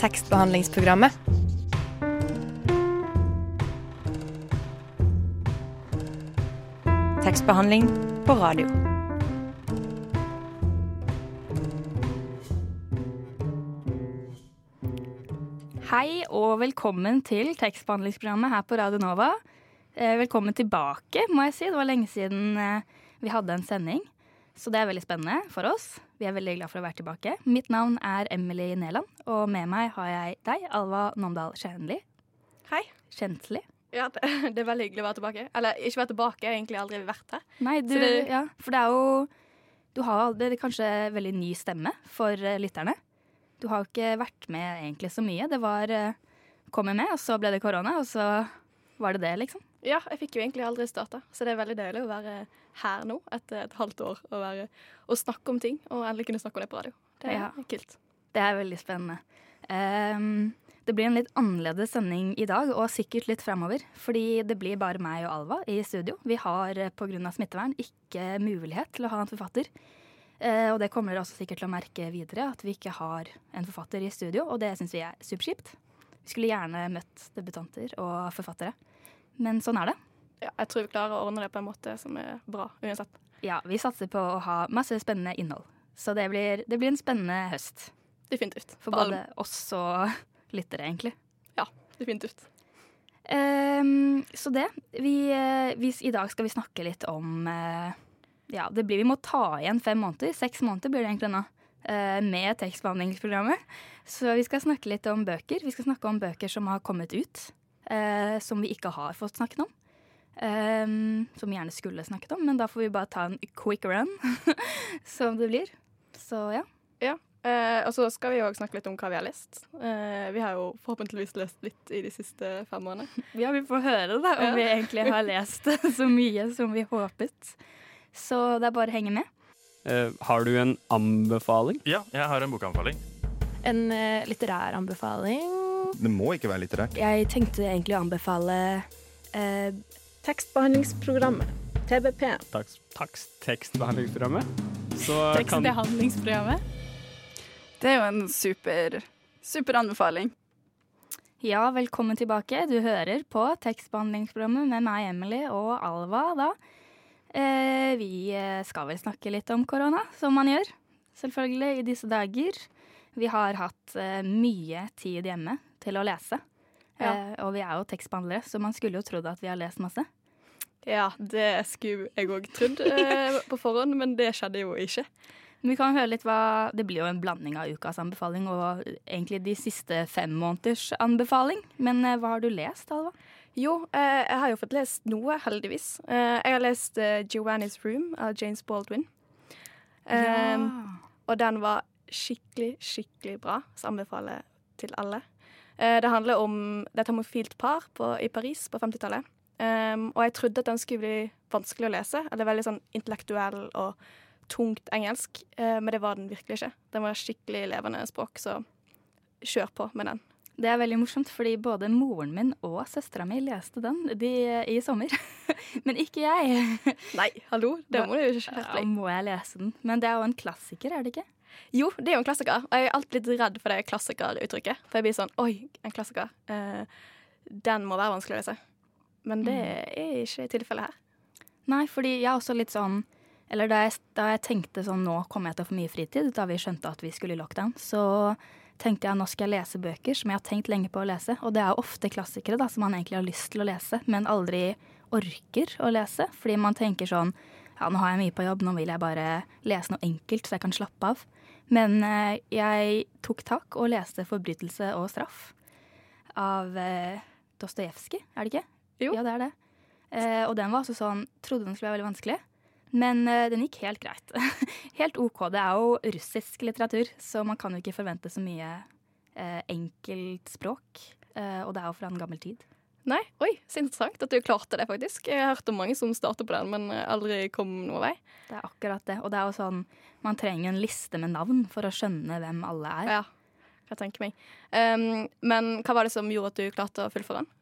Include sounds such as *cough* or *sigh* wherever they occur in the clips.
tekstbehandlingsprogrammet. Tekstbehandling på radio. Hei og velkommen til tekstbehandlingsprogrammet her på Radio Nova. Eh, velkommen tilbake, må jeg si. Det var lenge siden eh, vi hadde en sending. Så det er veldig spennende for oss. Vi er veldig glad for å være tilbake. Mitt navn er Emily Neland, og med meg har jeg deg, Alva Namdal Kjernli. Hei. Kjentli. Ja, det, *laughs* det er veldig hyggelig å være tilbake. Eller ikke være tilbake, jeg har egentlig aldri vært her. Nei, du, det- ja, for det er jo Du har det er kanskje veldig ny stemme for eh, lytterne. Du har jo ikke vært med egentlig så mye. Det var eh, Kommer med, og så ble det korona, og så var det det, liksom. Ja, jeg fikk jo egentlig aldri starta, så det er veldig deilig å være her nå etter et halvt år og, være, og snakke om ting, og endelig kunne snakke om det på radio. Det er Ja. kult. Det er veldig spennende. Um, det blir en litt annerledes sending i dag, og sikkert litt fremover. Fordi det blir bare meg og Alva i studio. Vi har eh, pga. smittevern ikke mulighet til å ha en forfatter. Uh, og det kommer dere også sikkert til å merke videre, at vi ikke har en forfatter i studio. Og det syns vi er superkjipt. Vi skulle gjerne møtt debutanter og forfattere. Men sånn er det. Ja, jeg tror vi klarer å ordne det på en måte som er bra uansett. Ja, vi satser på å ha masse spennende innhold. Så det blir, det blir en spennende høst. Definitivt. For både oss og lyttere, egentlig. Definitivt. Um, så det. Vi, eh, vi, I dag skal vi snakke litt om uh, Ja, det blir, vi må ta igjen fem måneder. Seks måneder blir det egentlig nå. Uh, med tekstbehandlingsprogrammet. Så vi skal snakke litt om bøker. Vi skal snakke om bøker som har kommet ut. Eh, som vi ikke har fått snakket om. Ehm, som vi gjerne skulle snakket om, men da får vi bare ta en quick run. *laughs* som det blir. Så ja. Eh, og så skal vi òg snakke litt om hva vi har lest. Eh, vi har jo forhåpentligvis lest litt i de siste fem årene. *laughs* Ja, vi får høre da om Ja. vi egentlig har lest *laughs* så mye som vi håpet. Så det er bare å henge med. Eh, har du en anbefaling? Ja, jeg har en bokanbefaling. En eh, litterær anbefaling. Det må ikke være litterært. Jeg tenkte egentlig å anbefale eh, Tekstbehandlingsprogrammet, TBP. Takst, takst, tekstbehandlingsprogrammet. Så Tekstbehandlingsprogrammet. Det er jo en super, super anbefaling. Ja, velkommen tilbake. Du hører på tekstbehandlingsprogrammet med meg, Emily, og Alva da. Eh, vi eh, skal vel snakke litt om korona, som man gjør. Selvfølgelig i disse dager. Vi har hatt eh, mye tid hjemme til å lese. Ja. Eh, og vi er jo tekstbehandlere, så man skulle jo trodd at vi har lest masse. Ja, det skulle jeg òg trodd eh, på forhånd, men det skjedde jo ikke. Men vi kan høre litt hva Det blir jo en blanding av ukas anbefaling og egentlig de siste fem måneders anbefaling. Men eh, hva har du lest, Alva? Jo, eh, jeg har jo fått lest noe, heldigvis. Eh, jeg har lest eh, 'Joanne's Room' av James Baldwin. Eh, Og den var skikkelig, skikkelig bra, så anbefaler jeg til alle. Eh, det handler om det er et homofilt par på, i Paris på 50-tallet. Um, og jeg trodde at den skulle bli vanskelig å lese, eller veldig sånn intellektuell og tungt engelsk, uh, men det var den virkelig ikke. Den var skikkelig levende språk, så kjør på med den. Det er veldig morsomt, fordi både moren min og søstera mi leste den de, i sommer. *laughs* Men ikke jeg. Nei, hallo, det må du jo ikke skjerpe må jeg lese den. Men det er jo en klassiker, er det ikke? Jo, det er jo en klassiker, og jeg er alltid litt redd for det klassikeruttrykket. For jeg blir sånn Oi, en klassiker. Eh, den må være vanskelig å lese. Men det er ikke tilfellet her. Nei, fordi jeg er også litt sånn Eller da jeg, da jeg tenkte sånn Nå kommer jeg til å få mye fritid, da vi skjønte at vi skulle i lockdown, så tenkte jeg nå skal jeg lese bøker som jeg har tenkt lenge på å lese. Og det er jo ofte klassikere da, som man egentlig har lyst til å lese, men aldri orker å lese. Fordi man tenker sånn Ja, nå har jeg mye på jobb, nå vil jeg bare lese noe enkelt så jeg kan slappe av. Men eh, jeg tok tak og leste 'Forbrytelse og straff' av eh, Dostojevskij, er det ikke? Jo. Ja, det er det. Eh, og den var altså sånn Trodde den skulle være veldig vanskelig. Men eh, den gikk helt greit. *laughs* helt OK. Det er jo russisk litteratur, så man kan jo ikke forvente så mye eh, enkelt språk. Eh, og det er jo fra en gammel tid. Nei, oi, så interessant at du klarte det, faktisk. Jeg har hørt om mange som starter på den, men aldri kom noen vei. Det er akkurat det. Og det er jo sånn Man trenger en liste med navn for å skjønne hvem alle er. Ja, jeg tenker meg. Um, men hva var det som gjorde at du klarte å fullføre den?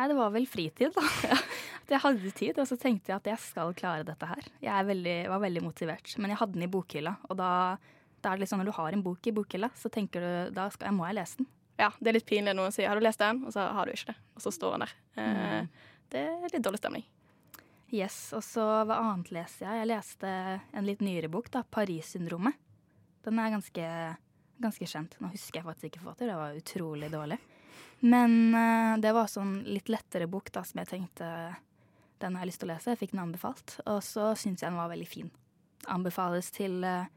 Nei, det var vel fritid, da. *laughs* At jeg hadde tid, og så tenkte jeg at jeg skal klare dette her. Jeg veldig, var veldig motivert. Men jeg hadde den i bokhylla, og da Da er det litt sånn Når du har en bok i bokhylla, så tenker du da skal, må jeg lese den. Ja, det er litt pinlig når noen sier 'har du lest den', og så har du ikke det. Og så står han der. Mm. Det er litt dårlig stemning. Yes, Og så hva annet leser jeg? Jeg leste en litt nyere bok, da. 'Paris-syndromet'. Den er ganske, ganske kjent. Nå husker jeg faktisk ikke forfatter, det var utrolig dårlig. Men eh, det var også en litt lettere bok da, som jeg tenkte den har jeg lyst til å lese. Jeg fikk den anbefalt, og så syns jeg den var veldig fin. Anbefales til eh,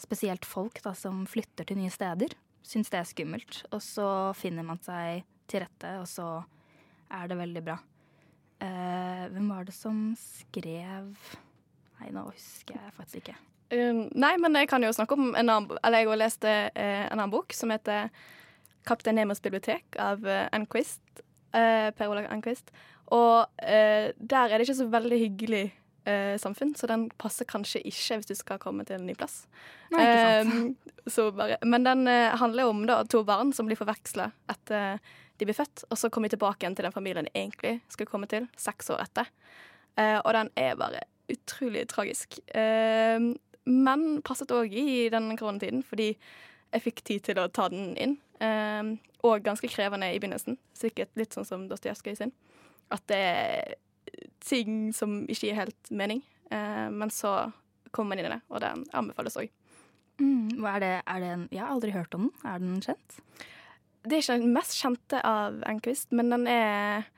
spesielt folk da, som flytter til nye steder. Syns det er skummelt. Og så finner man seg til rette, og så er det veldig bra. Uh, hvem var det som skrev Nei, nå husker jeg faktisk ikke. Um, nei, men jeg kan jo snakke om en annen Eller jeg har lest uh, en annen bok som heter 'Kaptein Nemos bibliotek' av uh, Enquist. Uh, per Olav Enquist. Og der er det ikke så veldig hyggelig eh, samfunn, så den passer kanskje ikke hvis du skal komme til en ny plass. Nei, så bare, men den eh, handler om da, to barn som blir forveksla etter de blir født, og så kommer de tilbake igjen til den familien de egentlig skulle komme til, seks år etter. Eh, og den er bare utrolig tragisk. Eh, men passet òg i den koronatiden, fordi jeg fikk tid til å ta den inn. Eh, og ganske krevende i begynnelsen. Sikkert litt sånn som Dostojevskij sin. At det er ting som ikke gir helt mening. Eh, men så kommer man inn i det, og den anbefales òg. Mm, er det, er det en, jeg har aldri hørt om den. Er den kjent? Det er ikke den mest kjente av Enquist, men den er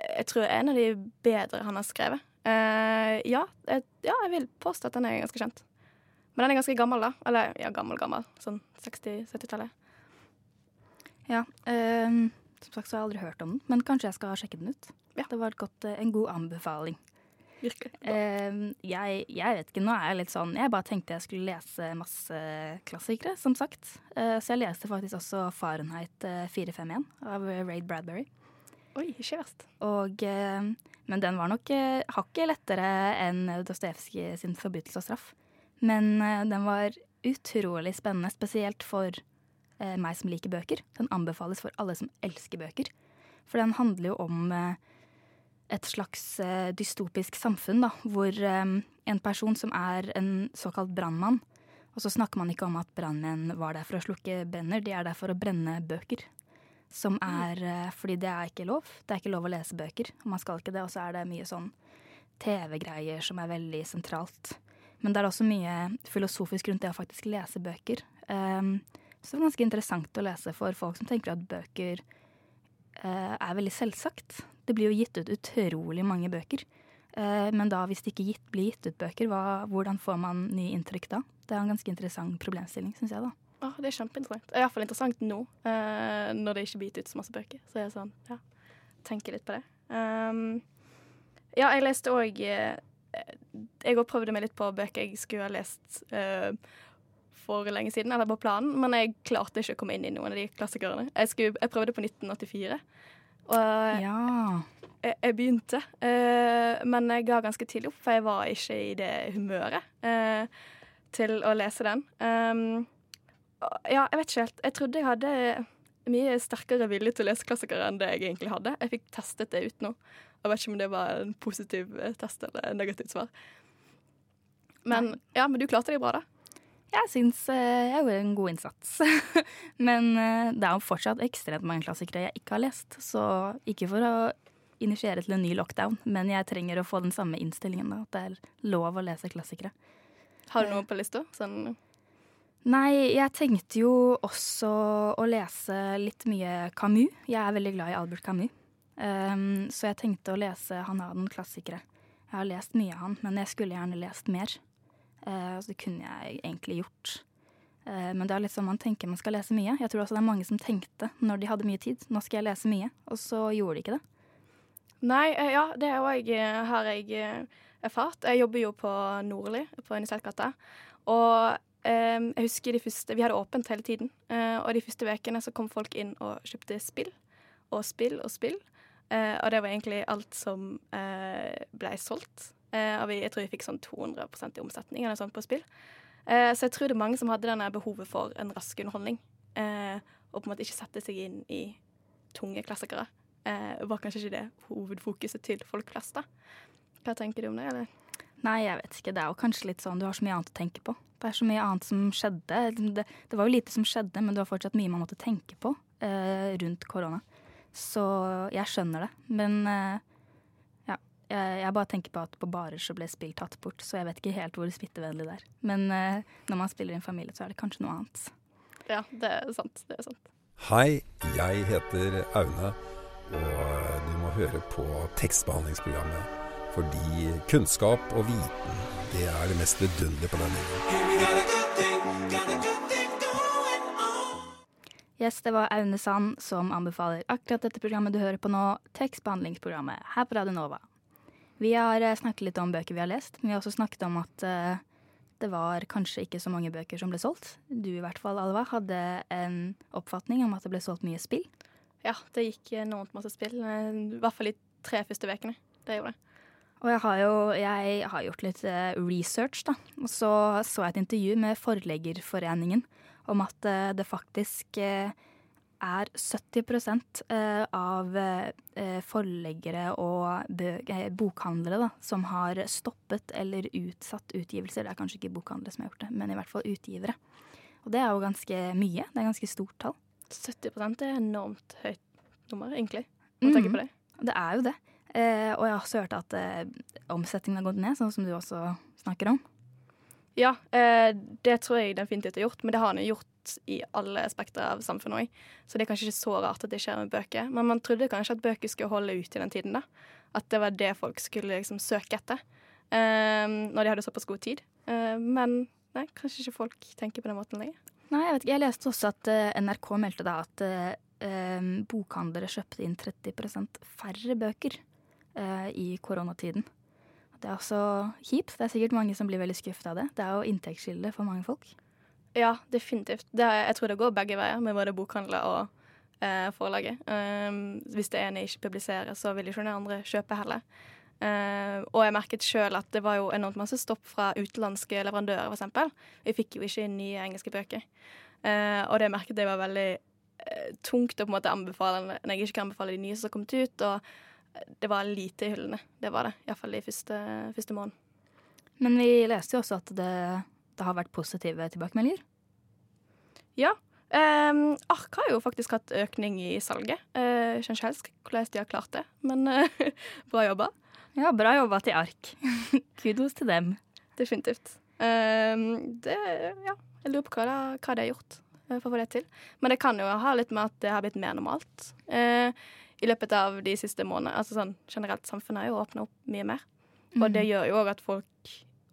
Jeg tror en av de bedre han har skrevet. Eh, ja, jeg, ja, jeg vil påstå at den er ganske kjent. Men den er ganske gammel, da. Eller ja, gammel, gammel. Sånn 60-70-tallet. Ja. ehm, som sagt så har jeg aldri hørt om den, men kanskje jeg skal sjekke den ut. Ja. Det var et godt, eh, en god anbefaling. Virkelig. Ehm, jeg, jeg vet ikke, nå er jeg litt sånn Jeg bare tenkte jeg skulle lese masse klassikere, som sagt. Uh, så jeg leste faktisk også Fahrenheit eh, 451 av Raid Bradbury. Oi, ikke verst. Og, eh, men den var nok eh, hakket lettere enn Dostojevskij sin 'Forbrytelse og straff'. Men eh, den var utrolig spennende, spesielt for eh, meg som liker bøker. Den anbefales for alle som elsker bøker. For den handler jo om eh, et slags eh, dystopisk samfunn, da, hvor eh, en person som er en såkalt brannmann Og så snakker man ikke om at brannmenn var der for å slukke brenner, de er der for å brenne bøker. Som er eh, Fordi det er ikke lov. Det er ikke lov å lese bøker. Og man skal ikke det. Og så er det mye sånn TV-greier som er veldig sentralt. Men det er også mye filosofisk rundt det å faktisk lese bøker. Um, så det er ganske interessant å lese for folk som tenker at bøker er veldig selvsagt. Det blir jo gitt ut utrolig mange bøker. Eh, men da hvis det ikke gitt, blir gitt ut bøker, hva, hvordan får man nye inntrykk da? Det er en ganske interessant problemstilling, syns jeg, da. Åh, det er kjempeinteressant. Er iallfall interessant nå, eh, når det ikke blir gitt ut så masse bøker. Så jeg sånn, ja, tenker litt på det. Um, ja, jeg leste òg Jeg òg prøvde meg litt på bøker jeg skulle ha lest eh, for lenge siden, eller på planen, men jeg klarte ikke å komme inn i noen av de klassikerne. Jeg, skulle, jeg prøvde på 1984, og Ja. jeg, jeg begynte, uh, men jeg ga ganske tidlig opp, for jeg var ikke i det humøret uh, til å lese den. Um, ja, jeg vet ikke helt. Jeg trodde jeg hadde mye sterkere vilje til å lese klassikere enn det jeg egentlig hadde. Jeg fikk testet det ut nå. Jeg vet ikke om det var en positiv test eller en negativt svar. Men, ja, men du klarte deg bra, da. Jeg syns eh, jeg gjorde en god innsats. *laughs* Men eh, det er jo fortsatt ekstremt mange klassikere jeg ikke har lest. Så ikke for å initiere til en ny lockdown, men jeg trenger å få den samme innstillingen. da, At det er lov å lese klassikere. Har du noe på lista? Sånn, Nei, jeg tenkte jo også å lese litt mye Camus. Jeg er veldig glad i Albert Camus. Um, så jeg tenkte å lese Han har den klassikere. Jeg har lest mye av han, men jeg skulle gjerne lest mer. Eh, så det kunne jeg egentlig gjort. Eh, men det er litt sånn man tenker man skal lese mye. Jeg tror også det er mange som tenkte når de hadde mye tid, nå skal jeg lese mye, og så gjorde de ikke det. Nei, eh, ja, det har jeg erfart. Jeg jobber jo på Nordli, på Universitetsgata. Og eh, jeg husker de første Vi hadde åpent hele tiden. Eh, og de første ukene så kom folk inn og kjøpte spill. Og spill og spill. Eh, og det var egentlig alt som ble solgt. Eh, og vi, jeg tror vi fikk sånn 200% i omsetning eller sånt på spill. Eh, så jeg tror det er mange som hadde denne behovet for en rask underholdning. Eh, og på en måte ikke sette seg inn i tunge klassikere. Var kanskje ikke det hovedfokuset til folk flest, da. Hva tenker du om det, eller? Nei, jeg vet ikke. Det er jo kanskje litt sånn du har så mye annet å tenke på. Det er så mye annet som skjedde. Det, det var jo lite som skjedde, men det var fortsatt mye man måtte tenke på eh, rundt korona. Så jeg skjønner det. Men eh, jeg, jeg, bare tenker på at på barer så ble spill tatt bort, så jeg vet ikke helt hvor smittevennlig det er. Men eh, når man spiller i en familie, så er det kanskje noe annet. Ja, det er sant. Det er sant. Hei, jeg heter Aune, og du må høre på tekstbehandlingsprogrammet. Fordi kunnskap og viten, det er det mest vidunderlige på denne jorden. Yes, det var Aune Sand som anbefaler akkurat dette programmet du hører på nå, tekstbehandlingsprogrammet her på Radio Nova. Vi har eh, snakket litt om bøker vi har lest, men vi har også snakket om at uh, det var kanskje ikke så mange bøker som ble solgt. Du i hvert fall, Alva, hadde en oppfatning om at det ble solgt mye spill. Ja, det gikk enormt masse spill. I hvert fall de tre første ukene. Det gjorde det. Og jeg har jo jeg har gjort litt eh, research, da. Og så så jeg et intervju med Forleggerforeningen om at eh, det faktisk eh, er 70% av forleggere og bokhandlere da, som har stoppet eller utsatt utgivelser. Det er kanskje ikke bokhandlere som har gjort det, men i hvert fall utgivere. Og det er jo ganske mye. Det er ganske stort tall. 70% er enormt høyt nummer, egentlig. Å tenke på det. Det er jo det. Eh, og jeg har også hørt at eh, omsetningen har gått ned, sånn som du også snakker om. Ja, eh, det tror jeg definitivt har gjort, men det har den gjort i alle spekter av samfunnet òg. Så det er kanskje ikke så rart at det skjer med bøker. Men man trodde kanskje at bøker skulle holde ut i den tiden, da. At det var det folk skulle liksom søke etter. Um, når de hadde såpass god tid. Uh, men nei, kanskje ikke folk tenker på den måten lenger. Nei, jeg vet ikke. Jeg leste også at uh, NRK meldte da at uh, bokhandlere kjøpte inn 30 færre bøker eh, i koronatiden. Det er også kjipt. Det er sikkert mange som blir veldig skuffet av det. Det er jo inntektskilde for mange folk. Ja, definitivt. Er, jeg tror det går begge veier med både bokhandler og eh, forlaget. Um, hvis det ene ikke publiserer, så vil ikke den andre kjøpe heller. Uh, og jeg merket sjøl at det var jo enormt masse stopp fra utenlandske leverandører, f.eks. Vi fikk jo ikke nye engelske bøker. Uh, og det merket jeg var veldig uh, tungt å på en måte anbefale når jeg ikke kan anbefale de nye som har kommet ut. Og det var lite i hyllene. Det var det. Iallfall de første, første måned. Men vi leste jo også at det, det har vært positive tilbakemeldinger. Ja. Um, Ark har jo faktisk hatt økning i salget. Uh, ikke helt hvordan de har klart det, men uh, *laughs* bra jobba. Ja, bra jobba til Ark. *laughs* Kudos til dem. Definitivt. Um, det, ja, jeg lurer på hva, det, hva de har gjort uh, for å få det til. Men det kan jo ha litt med at det har blitt mer normalt. Uh, i løpet av de siste månedene. Altså sånn generelt, samfunnet har jo åpna opp mye mer. Mm. Og det gjør jo òg at folk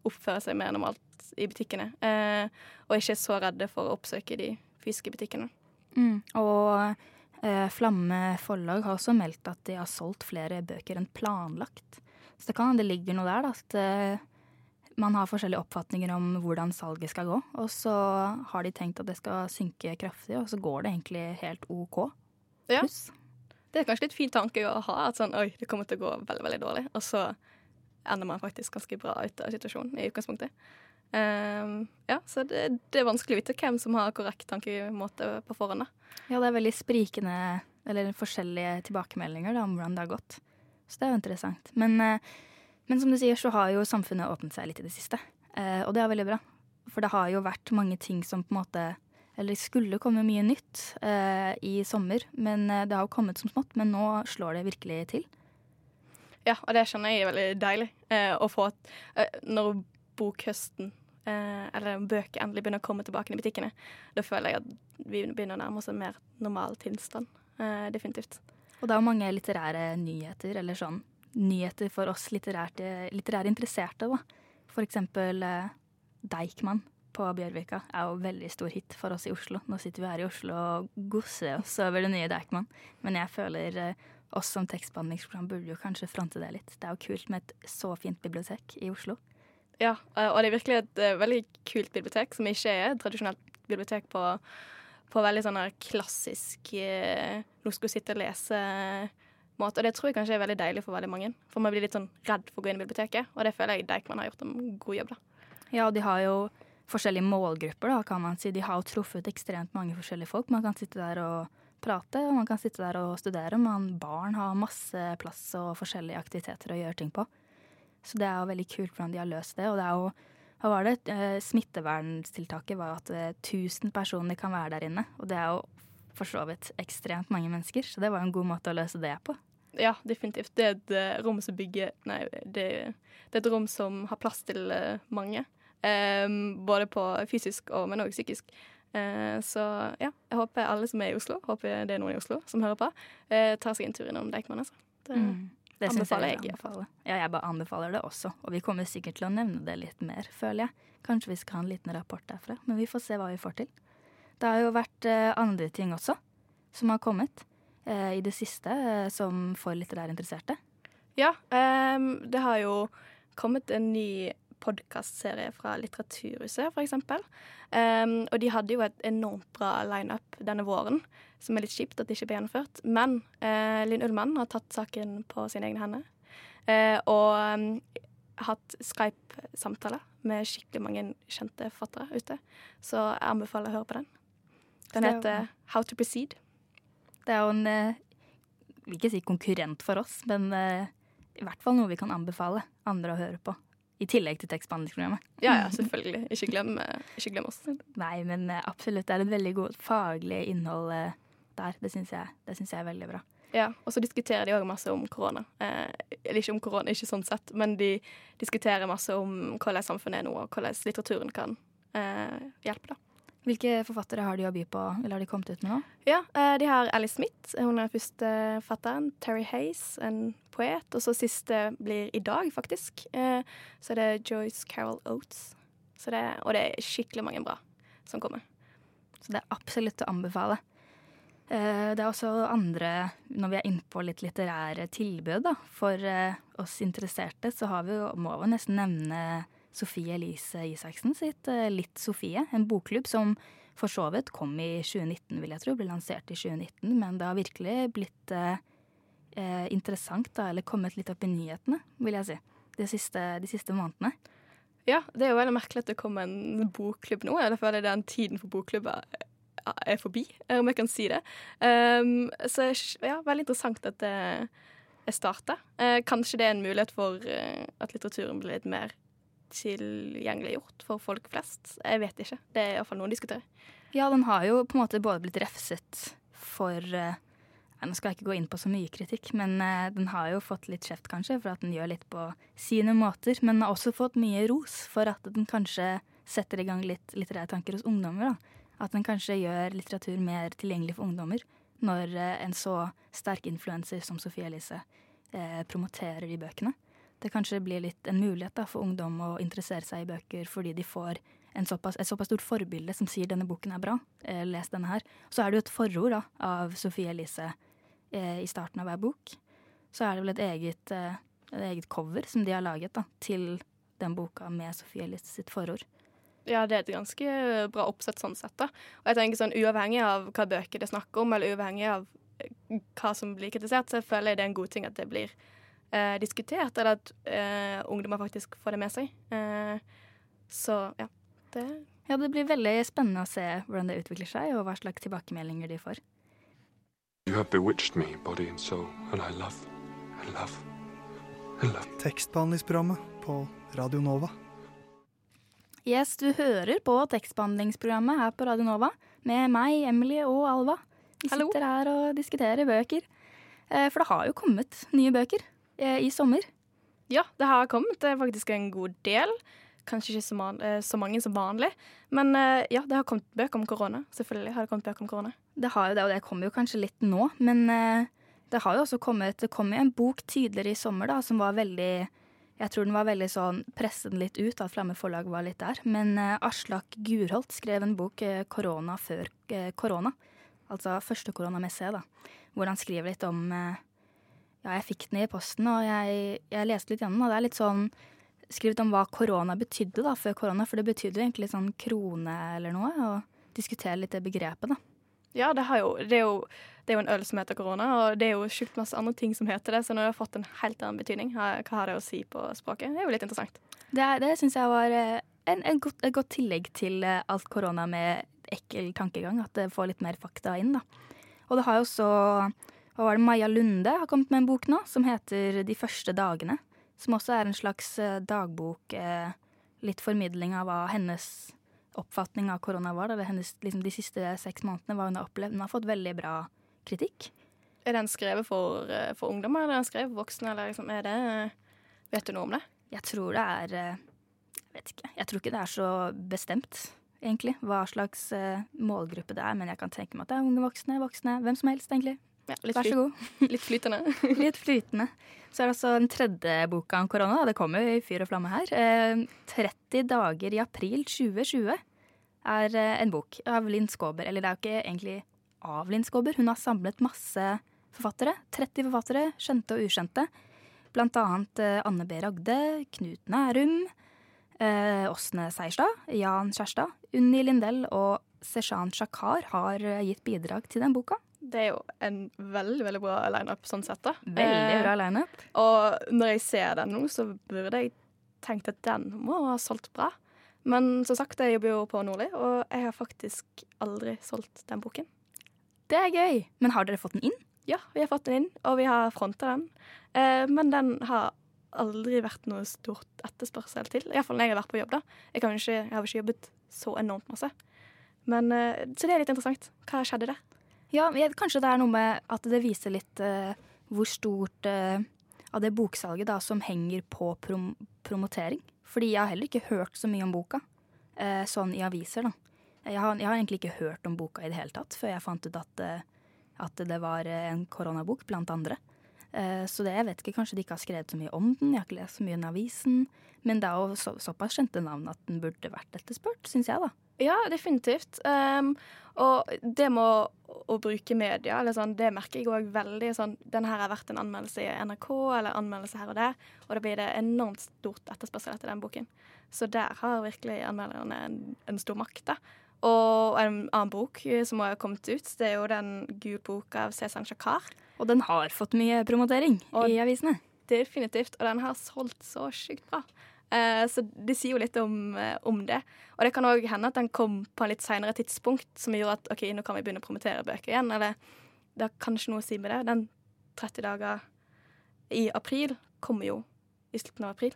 oppfører seg mer normalt i butikkene. Eh, og ikke er så redde for å oppsøke de fysiske butikkene. Mm. Og eh, Flamme forlag har også meldt at de har solgt flere bøker enn planlagt. Så det kan hende det ligger noe der, da. At eh, man har forskjellige oppfatninger om hvordan salget skal gå. Og så har de tenkt at det skal synke kraftig, og så går det egentlig helt OK. Ja. Det er kanskje litt fin tanke å ha. At sånn, oi, det kommer til å gå veldig veldig dårlig. Og så ender man faktisk ganske bra ut av situasjonen i utgangspunktet. Um, ja, så det, det, er vanskelig å vite hvem som har korrekt tankemåte på forhånd. Ja, det er veldig sprikende, eller forskjellige tilbakemeldinger da, om hvordan det har gått. Så det er jo interessant. Men, uh, men, som du sier, så har jo samfunnet åpnet seg litt i det siste. Uh, og det er veldig bra. For det har jo vært mange ting som på en måte eller det skulle komme mye nytt eh, i sommer, men eh, det har jo kommet som smått. Men nå slår det virkelig til. Ja, og det skjønner jeg er veldig deilig eh, å få eh, når bokhøsten eh, eller bøker endelig begynner å komme tilbake i butikkene. Da føler jeg at vi begynner å nærme oss en mer normal tilstand. Eh, definitivt. Og det er jo mange litterære nyheter, eller sånn nyheter for oss litterært, litterære interesserte, da. For eksempel Deichman på Bjørvika er jo veldig stor hit for oss i Oslo. Nå sitter vi her i Oslo og gosser oss over det nye Deichman. Men jeg føler eh, oss som tekstbehandlingsprogram burde jo kanskje fronte det litt. Det er jo kult med et så fint bibliotek i Oslo. Ja, eh, og det er virkelig et uh, veldig kult bibliotek, som ikke er et tradisjonelt bibliotek på, på veldig sånn klassisk uh, Nå skal du sitte og lese måte. Og det tror jeg kanskje er veldig deilig for veldig mange. For man blir litt sånn redd for å gå inn i biblioteket, og det føler jeg Deichman har gjort en god jobb, da. Ja, og de har jo forskjellige målgrupper, da, kan man si. De har jo truffet ekstremt mange forskjellige folk. Man kan sitte der og prate, og man kan sitte der og studere. Man, barn har masse plass og forskjellige aktiviteter å gjøre ting på. Så det er jo veldig kult hvordan de har løst det. Og det er jo hva var det? Eh, smitteverntiltaket var at eh, 1000 personer kan være der inne. Og det er jo for så vidt ekstremt mange mennesker, så det var en god måte å løse det på. Ja, definitivt. Det er et uh, rom som bygger Nei, det, det, er et rom som har plass til mange. Um, både på fysisk og men òg psykisk. Uh, så ja, jeg håper alle som er i Oslo, håper det er noen i Oslo som hører på, tar seg en tur innom Deichman. Altså. Det, mm. det anbefaler jeg. jeg ja, jeg bare anbefaler det også. Og vi kommer sikkert til å nevne det litt mer, føler jeg. Kanskje vi skal ha en liten rapport derfra. Men vi får se hva vi får til. Det har jo vært andre ting også som har kommet. Eh, i det siste eh, som for litterært interesserte? Ja, um, det har jo kommet en ny podkastserie fra Litteraturhuset, f.eks. Um, og de hadde jo et enormt bra lineup denne våren, som er litt kjipt at det ikke ble gjennomført. Men uh, Linn Ullmann har tatt saken på sine egne hender. Uh, og um, hatt Skype-samtaler med skikkelig mange kjente forfattere ute. Så jeg anbefaler å høre på den. Den heter How to Proceed. Det er jo en jeg eh, vil ikke si konkurrent for oss, men i hvert fall noe vi kan anbefale andre å høre på. I tillegg til tekstbehandlingsprogrammet. Ja, ja, selvfølgelig. Ikke glem, eh, ikke glem, oss. Nei, men absolutt. Det er et veldig godt faglig innhold der. Det syns jeg, jeg, er veldig bra. Ja, og så diskuterer de òg masse om korona. Eh, eller ikke om korona, ikke sånn sett, men de diskuterer masse om hvordan samfunnet er nå, og hvordan litteraturen kan eh, hjelpe. da. Hvilke forfattere har de å by på, eller har de kommet ut med nå? Ja, eh, De har Alice Smith, hun er første fatteren. Terry Hayes, en poet. Og så siste blir i dag, faktisk. Så så er det Joyce Carol Oates. Det, og det er skikkelig mange bra som kommer. Så det er absolutt å anbefale. Eh, det er også andre, når vi er innpå litt litterære tilbud da, for oss interesserte, så har vi jo, må vi nesten nevne Sofie Elise Isaksen sitt eh, Litt Sofie, en bokklubb som for så vidt kom i 2019, vil jeg tro. Ble lansert i 2019, men det har virkelig blitt eh, eh, interessant, da, eller kommet litt opp i nyhetene, vil jeg si, de siste, de siste månedene. Ja, det er jo veldig merkelig at det kommer en bokklubb nå. Jeg føler den tiden for bokklubber er forbi, om jeg kan si det. Um, så ja, veldig interessant at det er starta. Uh, kanskje det er en mulighet for at litteraturen blir litt mer tilgjengeliggjort for folk flest. Jeg vet ikke. Det er iallfall noen diskuterer. Ja, den har jo på en måte både blitt refset for uh, Nå skal jeg ikke gå inn på så mye kritikk, men uh, den har jo fått litt kjeft, kanskje, for at den gjør litt på sine måter. Men den har også fått mye ros for at den kanskje setter i gang litt litterære tanker hos ungdommer. da. At den kanskje gjør litteratur mer tilgjengelig for ungdommer. Når uh, en så sterk influenser som Sofie Elise promoterer de bøkene det kanskje blir litt en mulighet da, for ungdom å interessere seg i bøker fordi de får såpass, et såpass stort forbilde som sier 'denne boken er bra', eh, les denne her. Så er det jo et forord da, av Sofie Elise eh, i starten av hver bok. Så er det vel et eget, eh, et eget cover som de har laget da, til den boka med Sofie Elise sitt forord. Ja, det er et ganske bra oppsett sånn sett. da. Og jeg tenker sånn Uavhengig av hva bøker det er snakk om, eller uavhengig av eh, hva som blir kritisert, så føler jeg det er en god ting at det blir eh, diskutert, eller at eh, ungdommer faktisk får det med seg. Eh, så ja det, ja, det blir veldig spennende å se hvordan det utvikler seg, og hva slags tilbakemeldinger de får. You have bewitched me, body and soul, and I love, I love, I love. Tekstbehandlingsprogrammet på Radio Nova. Yes, du hører på tekstbehandlingsprogrammet her på Radio Nova med meg, Emily og Alva. Vi Hallo. sitter her og diskuterer bøker. Eh, for det har jo kommet nye bøker. Eh, i sommer? Ja, det har kommet det er faktisk en god del. Kanskje ikke så, man, eh, så, mange som vanlig. Men eh, ja, det har kommet bøker om korona. Selvfølgelig har det kommet bøker om korona. Det har jo det, og det kommer jo kanskje litt nå. Men det har jo også kommet Det kom jo en bok tidligere i sommer da, som var veldig Jeg tror den var veldig sånn Presset litt ut, at Flamme forlag var litt der. Men Aslak Gurholt skrev en bok, 'Korona før korona'. Altså første korona da. Hvor han skriver litt om ja, jeg fikk den i posten, og jeg, jeg leste litt gjennom, og det er litt sånn skrevet om hva korona betydde da, før korona, for det betydde jo egentlig sånn krone eller noe, og diskutere litt det begrepet, da. Ja, det, jo, det, er jo, det, er jo, en øl som heter korona, og det er jo sjukt masse andre ting som heter det, så når det har fått en helt annen betydning, hva har det å si på språket? Det er jo litt interessant. Det, det syns jeg var eh, en, en godt, et godt tillegg til eh, alt korona med ekkel tankegang, at det får litt mer fakta inn, da. Og det har jo også hva var det, Maja Lunde har kommet med en bok nå som heter De første dagene. som også er en slags eh, dagbok. Eh, litt formidling av hva hennes oppfatning av korona var. Eller hennes, liksom, de siste seks månedene, hva hun har opplevd. Hun har fått veldig bra kritikk. Er den skrevet for, eh, for ungdommer, eller er den skrevet for voksne? Eller liksom, er det, vet du noe om det? Jeg tror det er Jeg vet ikke. Jeg tror ikke det er så bestemt, egentlig, hva slags uh, målgruppe det er. Men jeg kan tenke meg at det er unge voksne, voksne, hvem som helst, egentlig. Ja, Vær så god. litt flytende. *laughs* litt flytende. Så er det altså den tredje boka om korona. Det kommer jo i fyr og flamme her. Eh, 30 dager i april 2020 er eh, en bok av Linn Skåber. Eller det er jo ikke egentlig av Linn Skåber. Hun har samlet masse forfattere. 30 forfattere, skjønte og ukjente. Blant annet eh, Anne B. Ragde, Knut Nærum, eh, Åsne Seierstad, Jan Kjærstad, Unni Lindell og Seshan Shakar har eh, gitt bidrag til den boka. Det er jo en veldig veldig bra lineup sånn sett. da. Veldig bra lineup. Eh, og når jeg ser den nå, så burde jeg tenkt at den må ha solgt bra. Men som sagt, jeg jobber jo på Nordli, og jeg har faktisk aldri solgt den boken. Det er gøy. Men har dere fått den inn? Ja, vi har fått den inn, og vi har fronta den. Eh, men den har aldri vært noe stort etterspørsel til. Iallfall når jeg har vært på jobb. da. Jeg, ikke, jeg har ikke jobbet så enormt masse. Men, eh, så det er litt interessant. Hva skjedde der? Ja, kanskje det er noe med at det viser litt uh, hvor stort uh, av det boksalget da som henger på prom promotering. Fordi jeg har heller ikke hørt så mye om boka, uh, sånn i aviser, da. Jeg har, jeg har, egentlig ikke hørt om boka i det hele tatt, før jeg fant ut at, at det var en koronabok, blant andre. Så det, jeg vet ikke, kanskje de ikke har skrevet så mye om den, jeg har ikke lest så mye i avisen. Men det er jo så, såpass kjente navn at den burde vært etterspurt, syns jeg, da. Ja, definitivt. Um, og det med å, å bruke media, sånn, det merker jeg òg veldig. Sånn, den her har vært en anmeldelse i NRK eller anmeldelse her og der, og da blir det enormt stort etterspørsel etter den boken. Så der har virkelig anmelderne en, en stor makt. da. Og en annen bok som har kommet ut, det er jo den Gul boka av Cezan Shakar. Og den har fått mye promotering og i avisene. Definitivt. Og den har solgt så sykt bra. Uh, så det sier jo litt om, uh, om det. Og det kan òg hende at den kom på en litt seinere tidspunkt, som gjorde at OK, nå kan vi begynne å promotere bøker igjen. Eller det har kanskje noe å si med det. Den 30 dager i april kommer jo i slutten av april.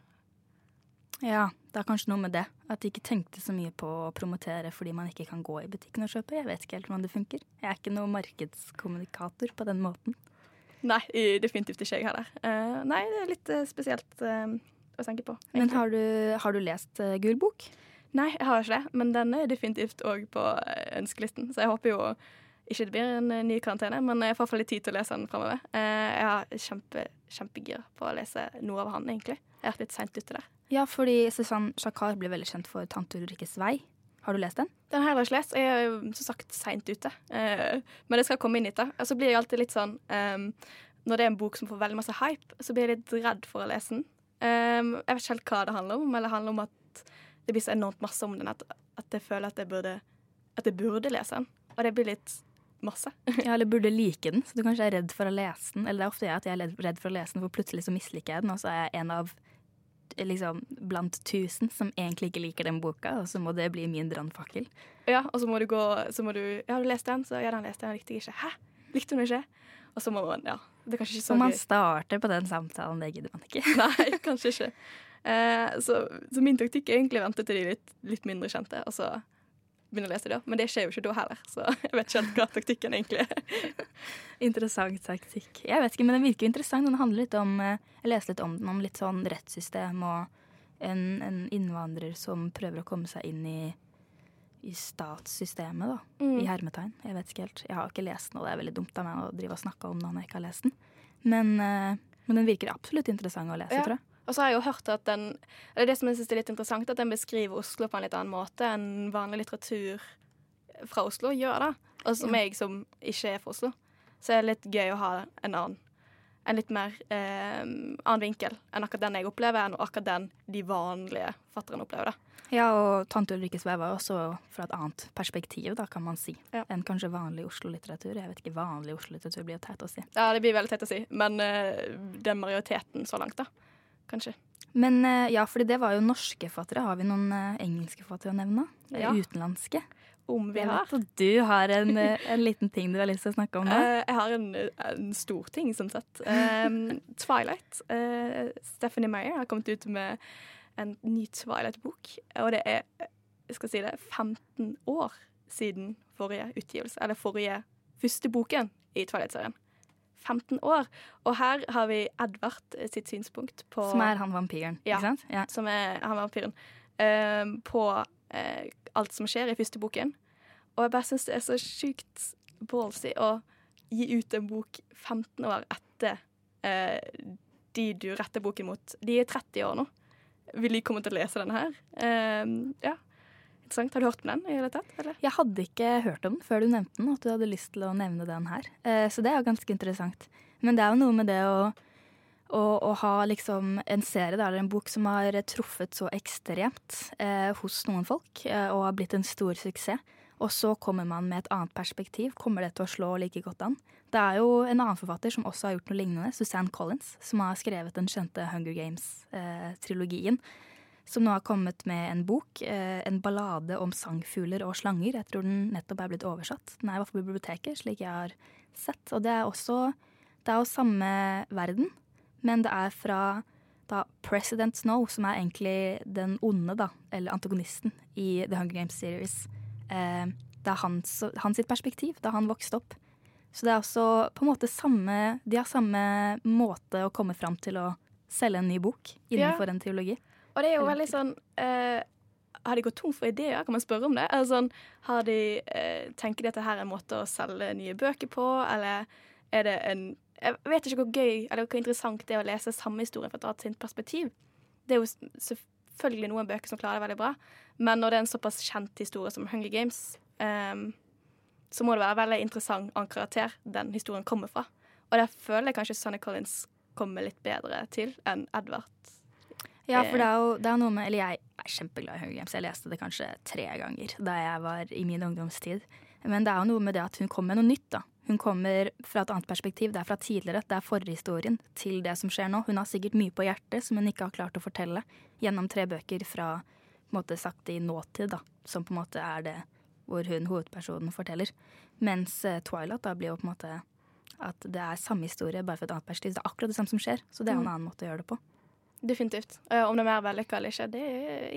Ja, det er kanskje noe med det. At de ikke tenkte så mye på å promotere fordi man ikke kan gå i butikken og kjøpe. Jeg vet ikke helt hvordan det funker. Jeg er ikke noen markedskommunikator på den måten. Nei, definitivt ikke jeg heller. Uh, nei, det er litt spesielt å tenke på. Egentlig. Men har du, har du lest uh, Gul bok? Nei, jeg har ikke det. Men den er definitivt òg på eh, ønskelisten. Så jeg håper jo ikke det blir en uh, ny karantene, men jeg får iallfall litt tid til å lese den framover. Uh, jeg har kjempe, kjempegira på å lese noe av han, egentlig. Jeg har vært litt seint ute der. Ja, fordi Susanne Shakar blir veldig kjent for 'Tante Ulrikkes vei'. Har du lest den? Den har jeg ikke lest. Jeg er jo som sagt seint ute. Uh, men det skal komme inn hit. da. Og så blir jeg alltid litt sånn um, Når det er en bok som får veldig masse hype, så blir jeg litt redd for å lese den. Um, jeg vet ikke helt hva det handler om, eller det handler om at det blir så enormt masse om den at, at jeg føler at jeg, burde, at jeg burde lese den. Og det blir litt masse. *laughs* ja, eller burde like den, så du kanskje er redd for å lese den. Eller det er ofte jeg at jeg er redd for å lese den, for plutselig så misliker jeg den, og så er jeg en av liksom blant tusen som egentlig ikke liker den boka, og så må det bli min brannfakkel. Ja, og så må du gå så må du, Ja, har du lest den? Så ja, den leste jeg, den likte jeg ikke. Hæ? Likte hun ikke? Og så må man, ja det er kanskje ikke så Og man starter på den samtalen, det gidder man ikke. *laughs* Nei, kanskje ikke. Eh, så, så, min taktikk er egentlig å vente til de er litt, litt, mindre kjente, og så begynne å lese det. Men det skjer jo ikke da heller, så *laughs* jeg vet ikke helt hva taktikken egentlig er. *laughs* interessant taktikk. Jeg vet ikke, men den virker interessant. Den handler litt om eh, Jeg leste litt om den, om litt sånn rettssystem og en, en innvandrer som prøver å komme seg inn i i statssystemet, da. Mm. I hermetegn. Jeg vet ikke helt. Jeg har ikke lest den, og det er veldig dumt av meg å drive og snakke om den når jeg ikke har lest den. Men, uh, men den virker absolutt interessant å lese, ja. tror jeg. Og så har jeg jo hørt at den Det er det som jeg synes er litt interessant, at den beskriver Oslo på en litt annen måte enn vanlig litteratur fra Oslo gjør, da. Og som ja. jeg som ikke er fra Oslo. Så er det litt gøy å ha en annen en litt mer eh, annen vinkel enn akkurat den jeg opplever, enn akkurat den de vanlige fatterne opplever. da. Ja, og 'Tante Ulrikke Sveva var også fra et annet perspektiv, da, kan man si, ja. enn kanskje vanlig Oslo-litteratur. Jeg vet ikke, vanlig Oslo-litteratur blir jo teit å si. Ja, det blir veldig teit å si, men eh, den majoriteten så langt, da. Kanskje. Men eh, ja, fordi det var jo norske fattere. Har vi noen eh, engelske fattere å nevne? Ja. Utenlandske? Om vi har. du har en, eh, en liten ting du har lyst til å snakke om nå. Jeg har en, en stor ting, som sett. Um, Twilight. Uh, Stephanie Meyer har kommet ut med en ny Twilight-bok. Og det er jeg skal si det, 15 år siden forrige utgivelse. Eller forrige første boken i Twilight-serien. 15 år. Og her har vi Edvard sitt synspunkt på Som er han vampyren, Ja. ikke sant? Ja. som er han vampyren, Uh, på uh, alt som skjer i første boken. Og jeg bare syns det er så sjukt ballsy å gi ut en bok 15 år etter uh, de du retter boken mot. De er 30 år nå. Vil de komme til å lese denne her? Eh, ja. Interessant. Har du hørt om den i hele tatt? Eller? Jeg hadde ikke hørt om den før du nevnte den, at du hadde lyst til å nevne den her. Eh, så det er jo ganske interessant. Men det er jo noe med det å, å, å ha liksom en serie eller en bok som har truffet så ekstremt eh, hos noen folk, eh, og har blitt en stor suksess. Og så kommer man med et annet perspektiv. Kommer det til å slå like godt an? Det er jo en annen forfatter som også har gjort noe lignende, Suzanne Collins, som har skrevet den kjente Hunger Games-trilogien. Som nå har kommet med en bok, eh, en ballade om sangfugler og slanger. Jeg tror den nettopp er blitt oversatt. Den er i hvert fall på biblioteket, slik jeg har sett. Og det er også Det er jo samme verden, men det er fra da President Snow, som er egentlig den onde, da, eller antagonisten, i The Hunger Games Series. Eh, det er hans, hans perspektiv da han vokste opp. Så det er også på en måte samme De har samme måte å komme fram til å selge en ny bok innenfor en triologi. Og det er jo veldig sånn eh, Har de gått tom for ideer? Kan man spørre om det? Eller sånn, har de, eh, tenker de at dette er en måte å selge nye bøker på, eller er det en Jeg vet ikke hvor gøy eller hvor interessant det er å lese samme historie fra et annet sitt perspektiv. Det er jo selvfølgelig noen bøker som klarer det veldig bra, men når det er en såpass kjent historie som Hunger Games, ehm, så må det være veldig interessant annen karakter den historien kommer fra. Og der føler jeg kanskje Sonny Collins kommer litt bedre til enn Edvard. Ja, for det er jo det er noe med Eller jeg er kjempeglad i Hunger Games. Jeg leste det kanskje tre ganger da jeg var i min ungdomstid. Men det er jo noe med det at hun kommer med noe nytt, da. Hun kommer fra et annet perspektiv. Det er fra tidligere, det er forhistorien til det som skjer nå. Hun har sikkert mye på hjertet som hun ikke har klart å fortelle gjennom tre bøker fra på en måte sagt i nåtid, da. Som på en måte er det hvor hun, hovedpersonen, forteller. Mens eh, Twilight da blir jo på en måte at det er samme historie, bare fra et annet perspektiv. Det er akkurat det samme som skjer, så det er en Mm. annen måte å gjøre det på. Definitivt. Uh, Om det er mer vellykka eller ikke, det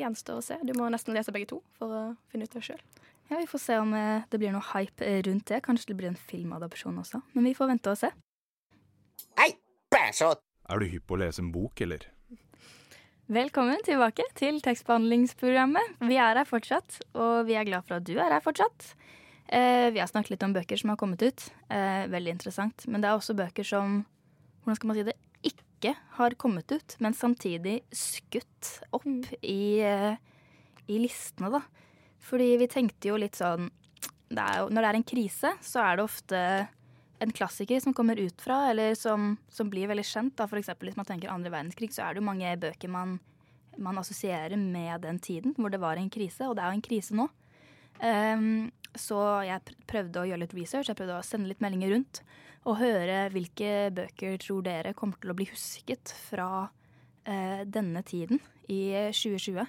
gjenstår å se. Du må nesten lese begge to for å finne ut det sjøl. Ja, Vi får se om eh, det blir noe hype eh, rundt det. Kanskje det blir en filmadopsjon også. Men vi får vente og se. Er du hypp på å lese en bok, eller? Velkommen tilbake til tekstbehandlingsprogrammet. Vi er her fortsatt, og vi er glad for at du er her fortsatt. Eh, vi har snakket litt om bøker som har kommet ut. Eh, veldig interessant. Men det er også bøker som hvordan skal man si det, ikke har kommet ut, men samtidig skutt opp i, eh, i listene, da. Fordi vi tenkte jo litt sånn det jo, Når det er en krise, så er det ofte en klassiker som kommer ut fra, eller som, som blir veldig kjent. Da. Eksempel hvis man tenker andre verdenskrig, så er det jo mange bøker man, man assosierer med den tiden hvor det var en krise, og det er jo en krise nå. Ehm, så jeg prøvde å gjøre litt research, jeg prøvde å sende litt meldinger rundt. Og høre hvilke bøker tror dere kommer til å bli husket fra eh, denne tiden i 2020.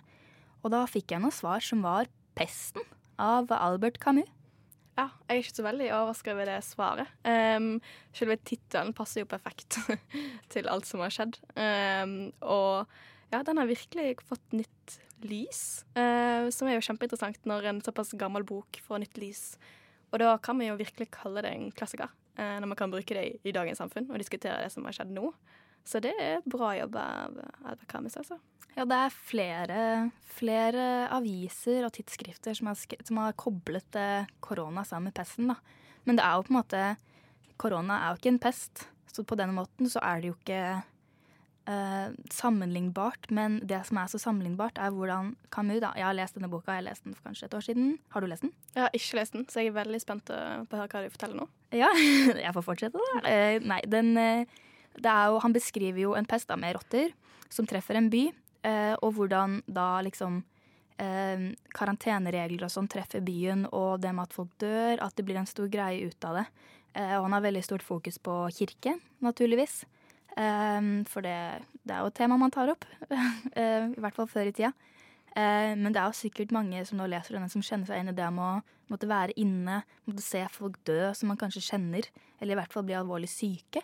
Og da fikk jeg noen svar som var 'Pesten' av Albert Camus. Ja, jeg er ikke så veldig overraska over det svaret. Um, selve tittelen passer jo perfekt *laughs* til alt som har skjedd. Um, og ja, den har virkelig fått nytt lys, eh, som er jo kjempeinteressant når en såpass gammel bok får nytt lys. Og da kan vi jo virkelig kalle det en klassiker, eh, når man kan bruke det i, i dagens samfunn og diskutere det som har skjedd nå. Så det er bra jobb av Albert Camus, altså. Ja, det er flere, flere aviser og tidsskrifter som sk som har koblet eh, korona sammen med pesten. Da. Men det er jo på en måte Korona er jo ikke en pest, så på den måten så er det jo ikke eh, sammenlignbart. Men det som er så sammenlignbart, er hvordan Camus da, Jeg har lest denne boka, jeg har lest den for kanskje et år siden. Har du lest den? Jeg har ikke lest den, så jeg er veldig spent på å høre hva du forteller nå. Ja, *laughs* jeg får fortsette, da. Eh, nei, den eh, det er jo, Han beskriver jo en pest da, med rotter som treffer en by, eh, og hvordan da liksom eh, karanteneregler og sånn treffer byen, og det med at folk dør, at det blir en stor greie ut av det. Eh, og han har veldig stort fokus på kirke, naturligvis. Eh, for det det er jo et tema man tar opp. *laughs* I hvert fall før i tida. Men det er jo sikkert mange som nå leser denne, som kjenner seg inn i det med å måtte være inne, måtte se folk dø som man kanskje kjenner, eller i hvert fall bli alvorlig syke.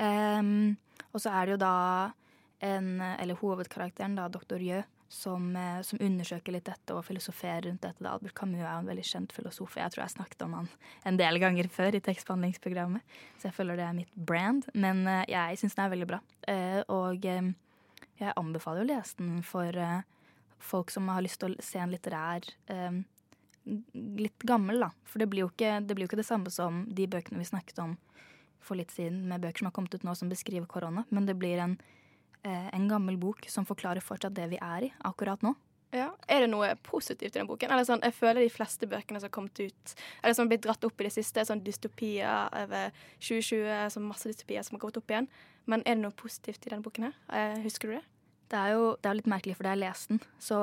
Um, og så er det jo da en, eller hovedkarakteren, da, doktor Jø, som, eh, som, undersøker litt dette og filosoferer rundt dette. Albert Camus er en veldig kjent filosof. Jeg tror jeg snakket om han en del ganger før i tekstbehandlingsprogrammet, så jeg føler det er mitt brand. Men uh, jeg syns den er veldig bra. Uh, og jeg anbefaler å lese den for folk som har lyst til å se en litterær Litt gammel, da. For det blir, ikke, det blir jo ikke det samme som de bøkene vi snakket om for litt siden, med bøker som har kommet ut nå som beskriver korona. Men det blir en Eh, en gammel bok som forklarer fortsatt det vi er i akkurat nå. Ja. Er det noe positivt i den boken? Eller sånn, jeg føler de fleste bøkene som har kommet ut, eller som har blitt dratt opp i det siste, sånn dystopier over 2020, sånn masse dystopier som har kommet opp igjen. Men er det noe positivt i denne boken her? Eh, husker du det? Det er jo det er litt merkelig, for da jeg leste den, så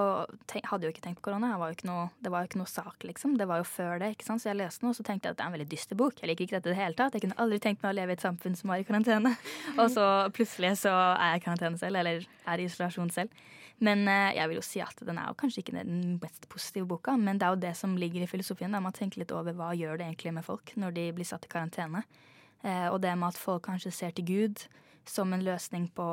tenk, hadde jeg jo ikke tenkt på korona. Var noe, det var jo ikke noe sak, liksom. Det var jo før det. ikke sant? Så jeg leste den, og så tenkte jeg at det er en veldig dyster bok. Jeg liker ikke dette i det hele tatt. Jeg kunne aldri tenkt meg å leve i et samfunn som var i karantene. *laughs* og så plutselig så er jeg i karantene selv, eller er i isolasjon selv. Men eh, jeg vil jo si at den er jo kanskje ikke den mest positive boka, men det er jo det som ligger i filosofien. Da man tenker litt over hva gjør det egentlig med folk når de blir satt i karantene. Eh, og det med at folk kanskje ser til Gud som en løsning på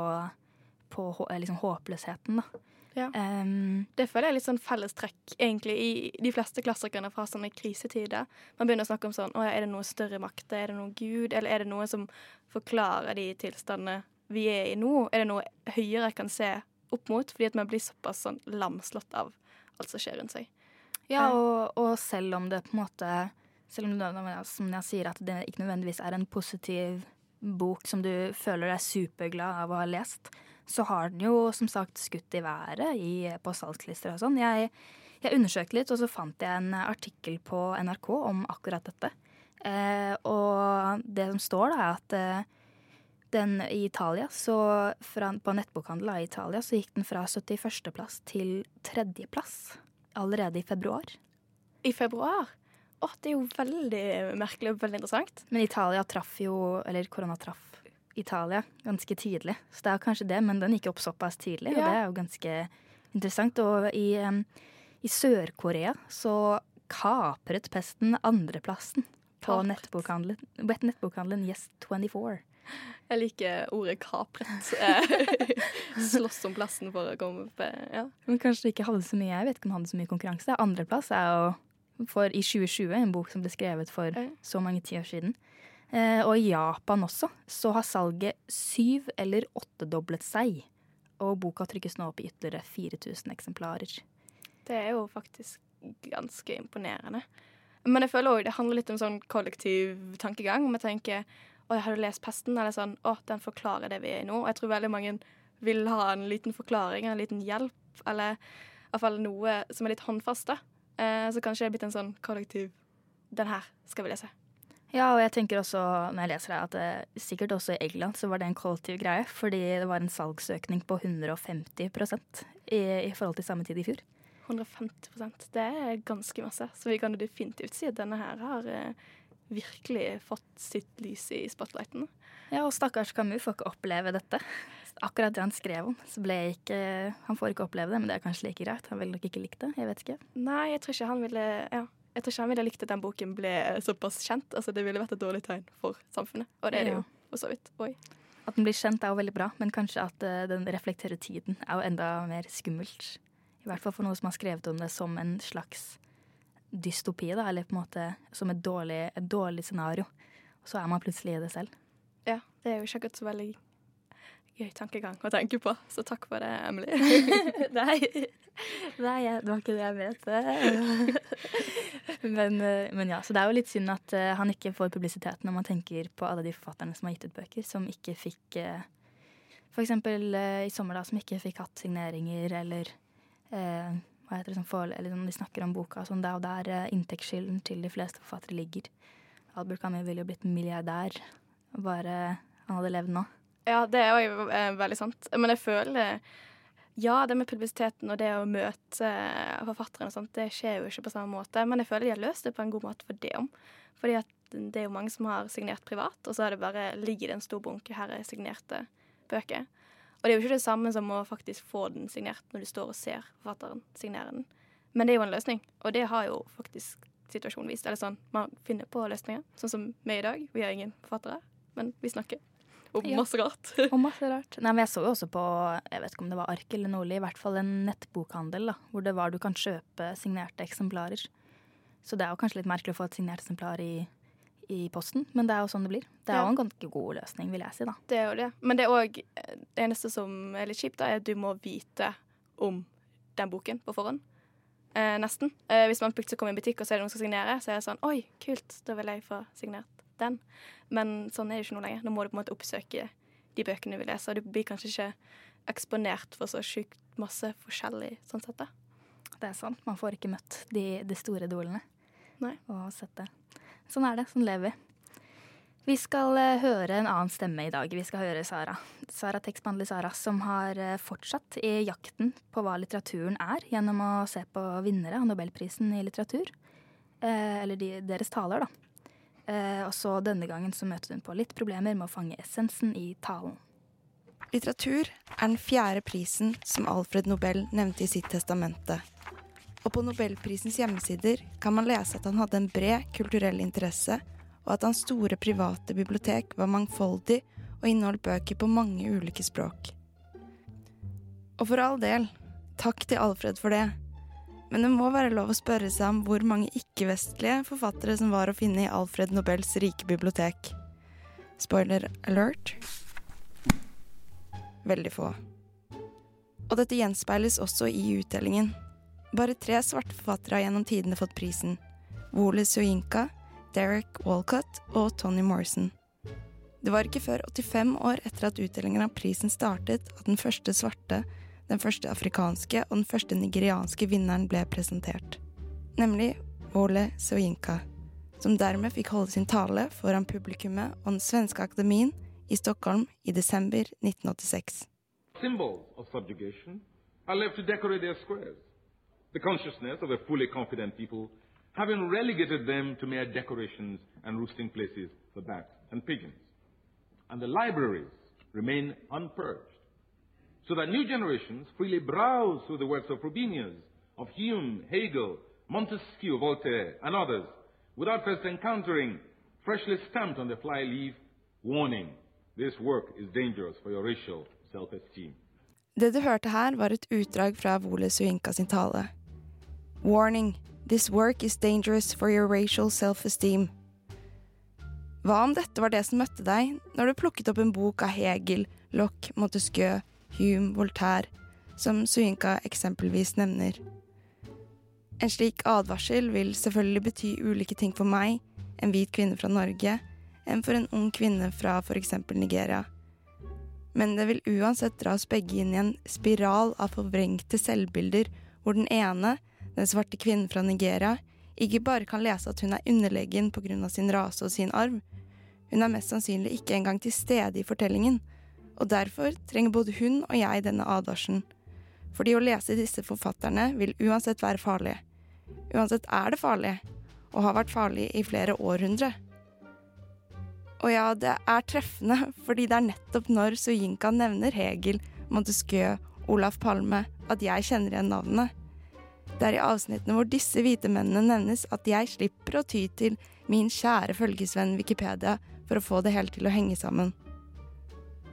på liksom, håpløsheten, da. Ja. Um, det føler jeg er litt sånn fellestrekk egentlig i de fleste klassikerne fra sånne krisetider. Man begynner å snakke om sånn å, Er det noe større makt? Er det noe Gud? Eller er det noe som forklarer de tilstandene vi er i nå? Er det noe høyere jeg kan se opp mot? Fordi at man blir såpass sånn lamslått av alt som skjer rundt seg. Ja, eh. og, og selv om det på en måte Selv om det, som jeg sier, at det ikke nødvendigvis er en positiv bok som du føler deg superglad av å ha lest, så har den jo som sagt skutt i været i, på salgslister og sånn. Jeg, jeg, undersøkte litt, og så fant jeg en artikkel på NRK om akkurat dette. Eh, og det som står, da, er at eh, den i Italia, så fra, på nettbokhandel i Italia, så gikk den fra 71.-plass til tredjeplass allerede i februar. I februar? Å, det er jo veldig merkelig og veldig interessant. Men Italia traff jo Eller korona traff Italia ganske tidlig. Så det er kanskje det, men den gikk opp såpass tidlig, og det er jo ganske interessant. Og i, um, i Sør-Korea så kapret pesten andreplassen på nettbokhandelen, nettbokhandelen Yes24. Jeg liker ordet 'kapret'. *laughs* Slåss om plassen for å komme opp. Ja. Men kanskje det ikke hadde så mye Jeg vet ikke om det hadde så mye konkurranse. Andreplass er jo for i 2020, en bok som ble skrevet for så mange tiår siden. Eh, og i Japan også så har salget syv- eller åttedoblet seg. Og boka trykkes nå opp i ytterligere 4000 eksemplarer. Det er jo faktisk ganske imponerende. Men jeg føler òg det handler litt om sånn kollektiv tankegang. Vi tenker å, har du lest 'Pesten?' Eller sånn å, den forklarer det vi er i nå. Og jeg tror veldig mange vil ha en liten forklaring, en liten hjelp, eller i hvert fall noe som er litt håndfast. da. Eh, så kanskje det er blitt en sånn kollektiv Den her skal vi lese. Ja, og jeg tenker også når jeg leser det, at det, sikkert også i England så var det en kollektiv greie. Fordi det var en salgsøkning på 150 i, i forhold til samme tid i fjor. 150% Det er ganske masse. Så vi kan jo definitivt si at denne her har eh, virkelig fått sitt lys i spotlighten. Ja, og stakkars Camus får ikke oppleve dette. Akkurat det han skrev om, så ble jeg ikke Han får ikke oppleve det, men det er kanskje like greit. Han ville nok ikke likt det. Jeg vet ikke. Nei, jeg tror ikke han ville Ja. Jeg tror ikke han ville likt at den boken ble såpass kjent. Altså, det ville vært et dårlig tegn for samfunnet, og det er det jo for så vidt. Oi. At den blir kjent er jo veldig bra, men kanskje at uh, den reflekterer tiden er jo enda mer skummelt. I hvert fall for noe som har skrevet om det som en slags dystopi, da, eller på en måte som et dårlig, et dårlig scenario. Og så er man plutselig i det selv. Ja, det er jo ikke akkurat så veldig gøy tankegang å tenke på, så takk for det, Emily. *laughs* Nei. Nei, det var ikke det jeg mente. *laughs* men, eh, men, ja, så det er jo litt synd at uh, han ikke får publisitet når man tenker på alle de forfatterne som har gitt ut bøker, som ikke fikk F.eks. Eksempel uh, i sommer, da, som ikke fikk hatt signeringer, eller hva heter det, som for, eller de snakker om boka, sånn er jo der inntektskilden til de fleste forfattere ligger. Albert Camus ville jo blitt milliardær bare han hadde levd nå. Ja, det er jo veldig sant. Men jeg føler ja, det med publisiteten og det å møte forfatteren og sånt, det skjer jo ikke på samme måte. Men jeg føler de har løst det på en god måte for det om. Fordi at det er jo mange som har signert privat, og så er det bare ligger det en stor bunke her er signerte bøker. Og det er jo ikke det samme som å faktisk få den signert når du står og ser forfatteren signere den. Men det er jo en løsning, og det har jo faktisk situasjonen vist. Eller sånn, man finner på løsninger, sånn som vi i dag. Vi har ingen forfattere, men vi snakker Ja. masse rart. *laughs* Og masse rart. Nei, men jeg så jo også på jeg vet ikke om det var Ark eller Nordli, i hvert fall en nettbokhandel da, hvor det var du kan kjøpe signerte eksemplarer. Så det er jo kanskje litt merkelig å få et signert eksemplar i, i posten, men det er jo sånn det blir. Det er Ja. jo en ganske god løsning, vil jeg si, da. Det er jo det. Men det er òg det eneste som er litt kjipt, da, er at du må vite om den boken på forhånd. Eh, nesten. Eh, hvis man plutselig kommer i en butikk og så er det noen som skal signere, så er det sånn Oi, kult, da vil jeg få signert den. Men sånn er det ikke nå lenger. Nå må du på en måte oppsøke de bøkene lese, og du blir kanskje ikke eksponert for så sjukt masse forskjellig sånn sett, da. Det er sant. Man får ikke møtt de, de store idolene. Nei. Og sett det. Sånn er det. Sånn lever vi. Vi skal eh, høre en annen stemme i dag. Vi skal høre Sara. Sara tekstbehandler Sara, som har eh, fortsatt i jakten på hva litteraturen er, gjennom å se på vinnere av Nobelprisen i litteratur. Eh, eller de, deres taler, da. Eh, og så denne gangen så møter hun på litt problemer med å fange essensen i talen. Litteratur er den fjerde prisen som Alfred Nobel nevnte i sitt testamente. Og på Nobelprisens hjemmesider kan man lese at han hadde en bred kulturell interesse, og at hans store private bibliotek var mangfoldig og inneholdt bøker på mange ulike språk. Og for all del, takk til Alfred for det. Men det må være lov å spørre seg om hvor mange ikke-vestlige forfattere som var å finne i Alfred Nobels rike bibliotek. Spoiler alert veldig få. Og dette gjenspeiles også i utdelingen. Bare tre svarte forfattere har gjennom tidene fått prisen. Wole Soyinka, Derek Walcott og Tony Morrison. Det var ikke før 85 år etter at utdelingen av prisen startet at den første svarte, den første afrikanske og den første nigerianske vinneren ble presentert. Nemlig Ole Soyinka, som dermed fikk holde sin tale foran publikummet og den svenske akademien i Stockholm i desember 1986. Symbols of subjugation are left to decorate their squares. The consciousness of a fully. And the libraries remain unpurged, so that new generations freely browse through the works of Frobenius, of Hume, Hegel, Montesquieu, Voltaire, and others, without first encountering, freshly stamped on the fly leaf, warning, this work is dangerous for your racial self-esteem. Det du hørte her, var et utdrag fra Wole Suinka sin tale. Warning. This work is dangerous for your racial self-esteem. Hva om dette var det som møtte deg når du plukket opp en bok av Hegel, Locke, Montesquieu, Hume, Voltaire, som Suinka eksempelvis nevner? En slik advarsel vil selvfølgelig bety ulike ting for meg, en hvit kvinne fra Norge, enn for en ung kvinne fra f.eks. Nigeria. Men det vil uansett dra oss begge inn i en spiral av forvrengte selvbilder, hvor den ene, den svarte kvinnen fra Nigeria, ikke bare kan lese at hun er underlegen pga. sin rase og sin arv, hun er mest sannsynlig ikke engang til stede i fortellingen, og derfor trenger både hun og jeg denne advarselen. Fordi å lese disse forfatterne vil uansett være farlig. Uansett er det farlig, og har vært farlig i flere århundre. Og ja, det er treffende, fordi det er nettopp når Sujinka nevner Hegel, Montesquieu, Olaf Palme, at jeg kjenner igjen navnene. Det er i avsnittene hvor disse hvite mennene nevnes at jeg slipper å ty til min kjære følgesvenn Wikipedia for å få det hele til å henge sammen.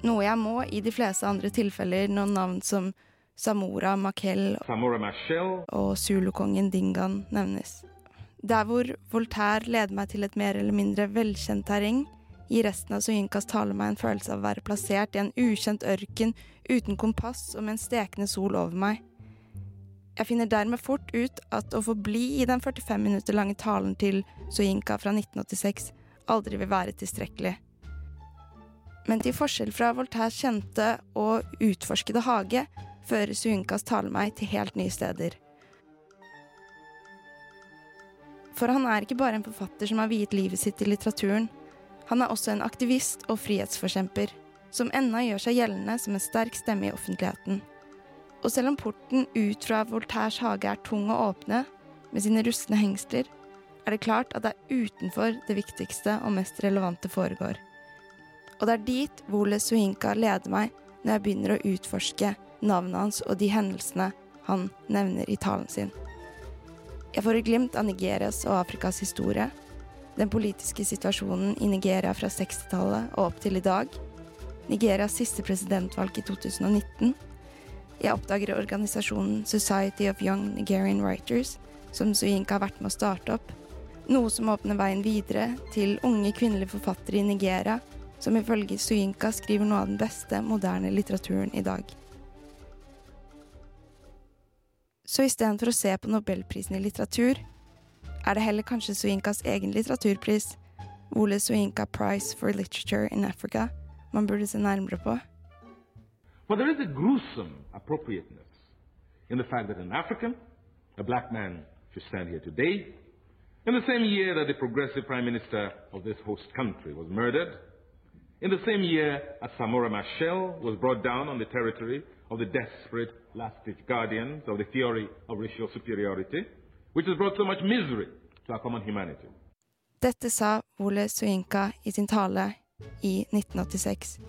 Noe jeg må i de fleste andre tilfeller når navn som Samora Makel og Zulukongen Dingan nevnes. Der hvor Voltaire leder meg til et mer eller mindre velkjent terreng, gir resten av Soyinkas tale meg en følelse av å være plassert i en ukjent ørken uten kompass og med en stekende sol over meg. Jeg finner dermed fort ut at å forbli i den 45 minutter lange talen til Soyinka fra 1986 aldri vil være tilstrekkelig. Men til forskjell fra Voltaires kjente og utforskede hage, fører Soyinkas tale meg til helt nye steder. For han er ikke bare en forfatter som har viet livet sitt til litteraturen. Han er også en aktivist og frihetsforkjemper, som ennå gjør seg gjeldende som en sterk stemme i offentligheten. Og selv om porten ut fra Voltaires hage er tung å åpne, med sine rustne hengsler, er det klart at det er utenfor det viktigste og mest relevante foregår. Og det er dit Wole Soyinka leder meg når jeg begynner å utforske navnet hans og de hendelsene han nevner i talen sin. Jeg får et glimt av Nigerias og Afrikas historie, den politiske situasjonen i Nigeria fra 60-tallet og opp til i dag, Nigerias siste presidentvalg i 2019. Jeg oppdager organisasjonen Society of Young Nigerian Writers, som Suyinka har vært med å starte opp, noe som åpner veien videre til unge kvinnelige forfattere i Nigeria, som ifølge Suyinka skriver noe av den beste moderne litteraturen i dag. Så istedenfor å se på nobelprisen i litteratur, er det heller kanskje Suyinkas egen litteraturpris, Ole Suyinka Prize for Literature in Africa, man burde se nærmere på. For there is a gruesome appropriateness in the fact that an African, a black man, should stand here today, in the same year that the progressive prime minister of this host country was murdered, in the same year a Samora Machel was brought down on the territory of the desperate last-ditch guardians of the theory of racial superiority, which has brought so much misery to our common humanity. Dette sa Ole Soyinka i sin tale i 1986.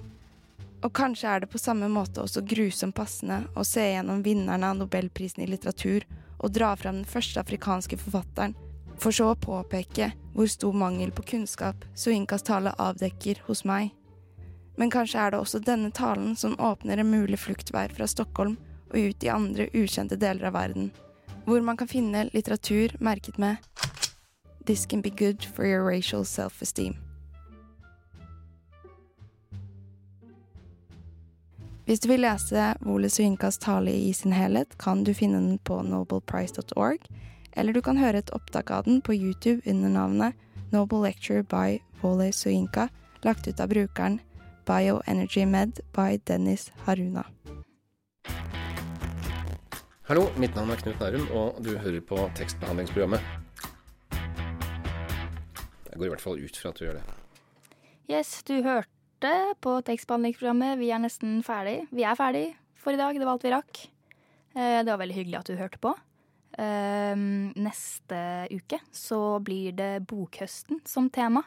Og kanskje er det på samme måte også grusomt passende å se gjennom vinnerne av nobelprisen i litteratur og dra fram den første afrikanske forfatteren, for så å påpeke hvor stor mangel på kunnskap Soyinkas tale avdekker hos meg. Men kanskje er det også denne talen som åpner en mulig fluktvei fra Stockholm og ut i andre ukjente deler av verden, hvor man kan finne litteratur merket med This can be good for your racial self-esteem. Hvis du vil lese Wole Suinkas tale i sin helhet, kan du finne den på nobelprice.org, eller du kan høre et opptak av den på YouTube under navnet Noble Lecture by Wole Suinka, lagt ut av brukeren Bioenergy Med by Dennis Haruna. Hallo, mitt navn er Knut Nærum, og du hører på tekstbehandlingsprogrammet. Jeg går i hvert fall ut fra at du gjør det. Yes, du hørte på tekstbehandlingsprogrammet. Vi er nesten ferdig. Vi er ferdig for i dag. Det var alt vi rakk. Eh, Det var veldig hyggelig at du hørte på. Eh, Neste uke så blir det Bokhøsten som tema.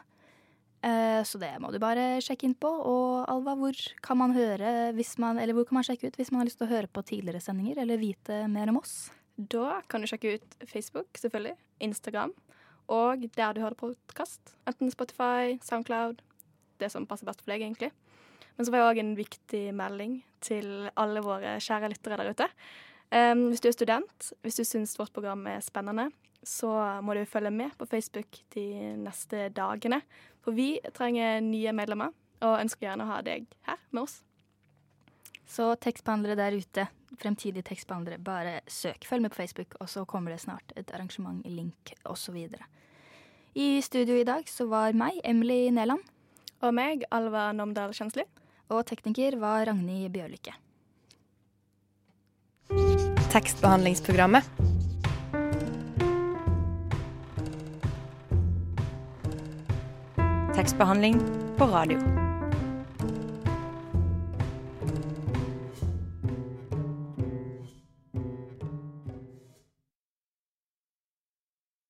Eh, Så det må du bare sjekke inn på. Og Alva, hvor kan man høre man, eller hvor kan man sjekke ut hvis man har lyst til å høre på tidligere sendinger eller vite mer om oss? Da kan du sjekke ut Facebook, selvfølgelig, Instagram, og der du hører podkast. Enten Spotify, Soundcloud, det som passer best for deg, egentlig. Men så var jeg òg en viktig melding til alle våre kjære lyttere der ute. Um, hvis du er student, hvis du syns vårt program er spennende, så må du følge med på Facebook de neste dagene. For vi trenger nye medlemmer, og ønsker gjerne å ha deg her med oss. Så tekstbehandlere der ute, fremtidige tekstbehandlere, bare søk. Følg med på Facebook, og så kommer det snart et arrangement, link osv. I studio i dag så var meg, Emily Neland. Og meg, Alva Nomdal Kjensli. Og tekniker var Ragnhild Bjørlykke. Tekstbehandlingsprogrammet. Tekstbehandling på radio.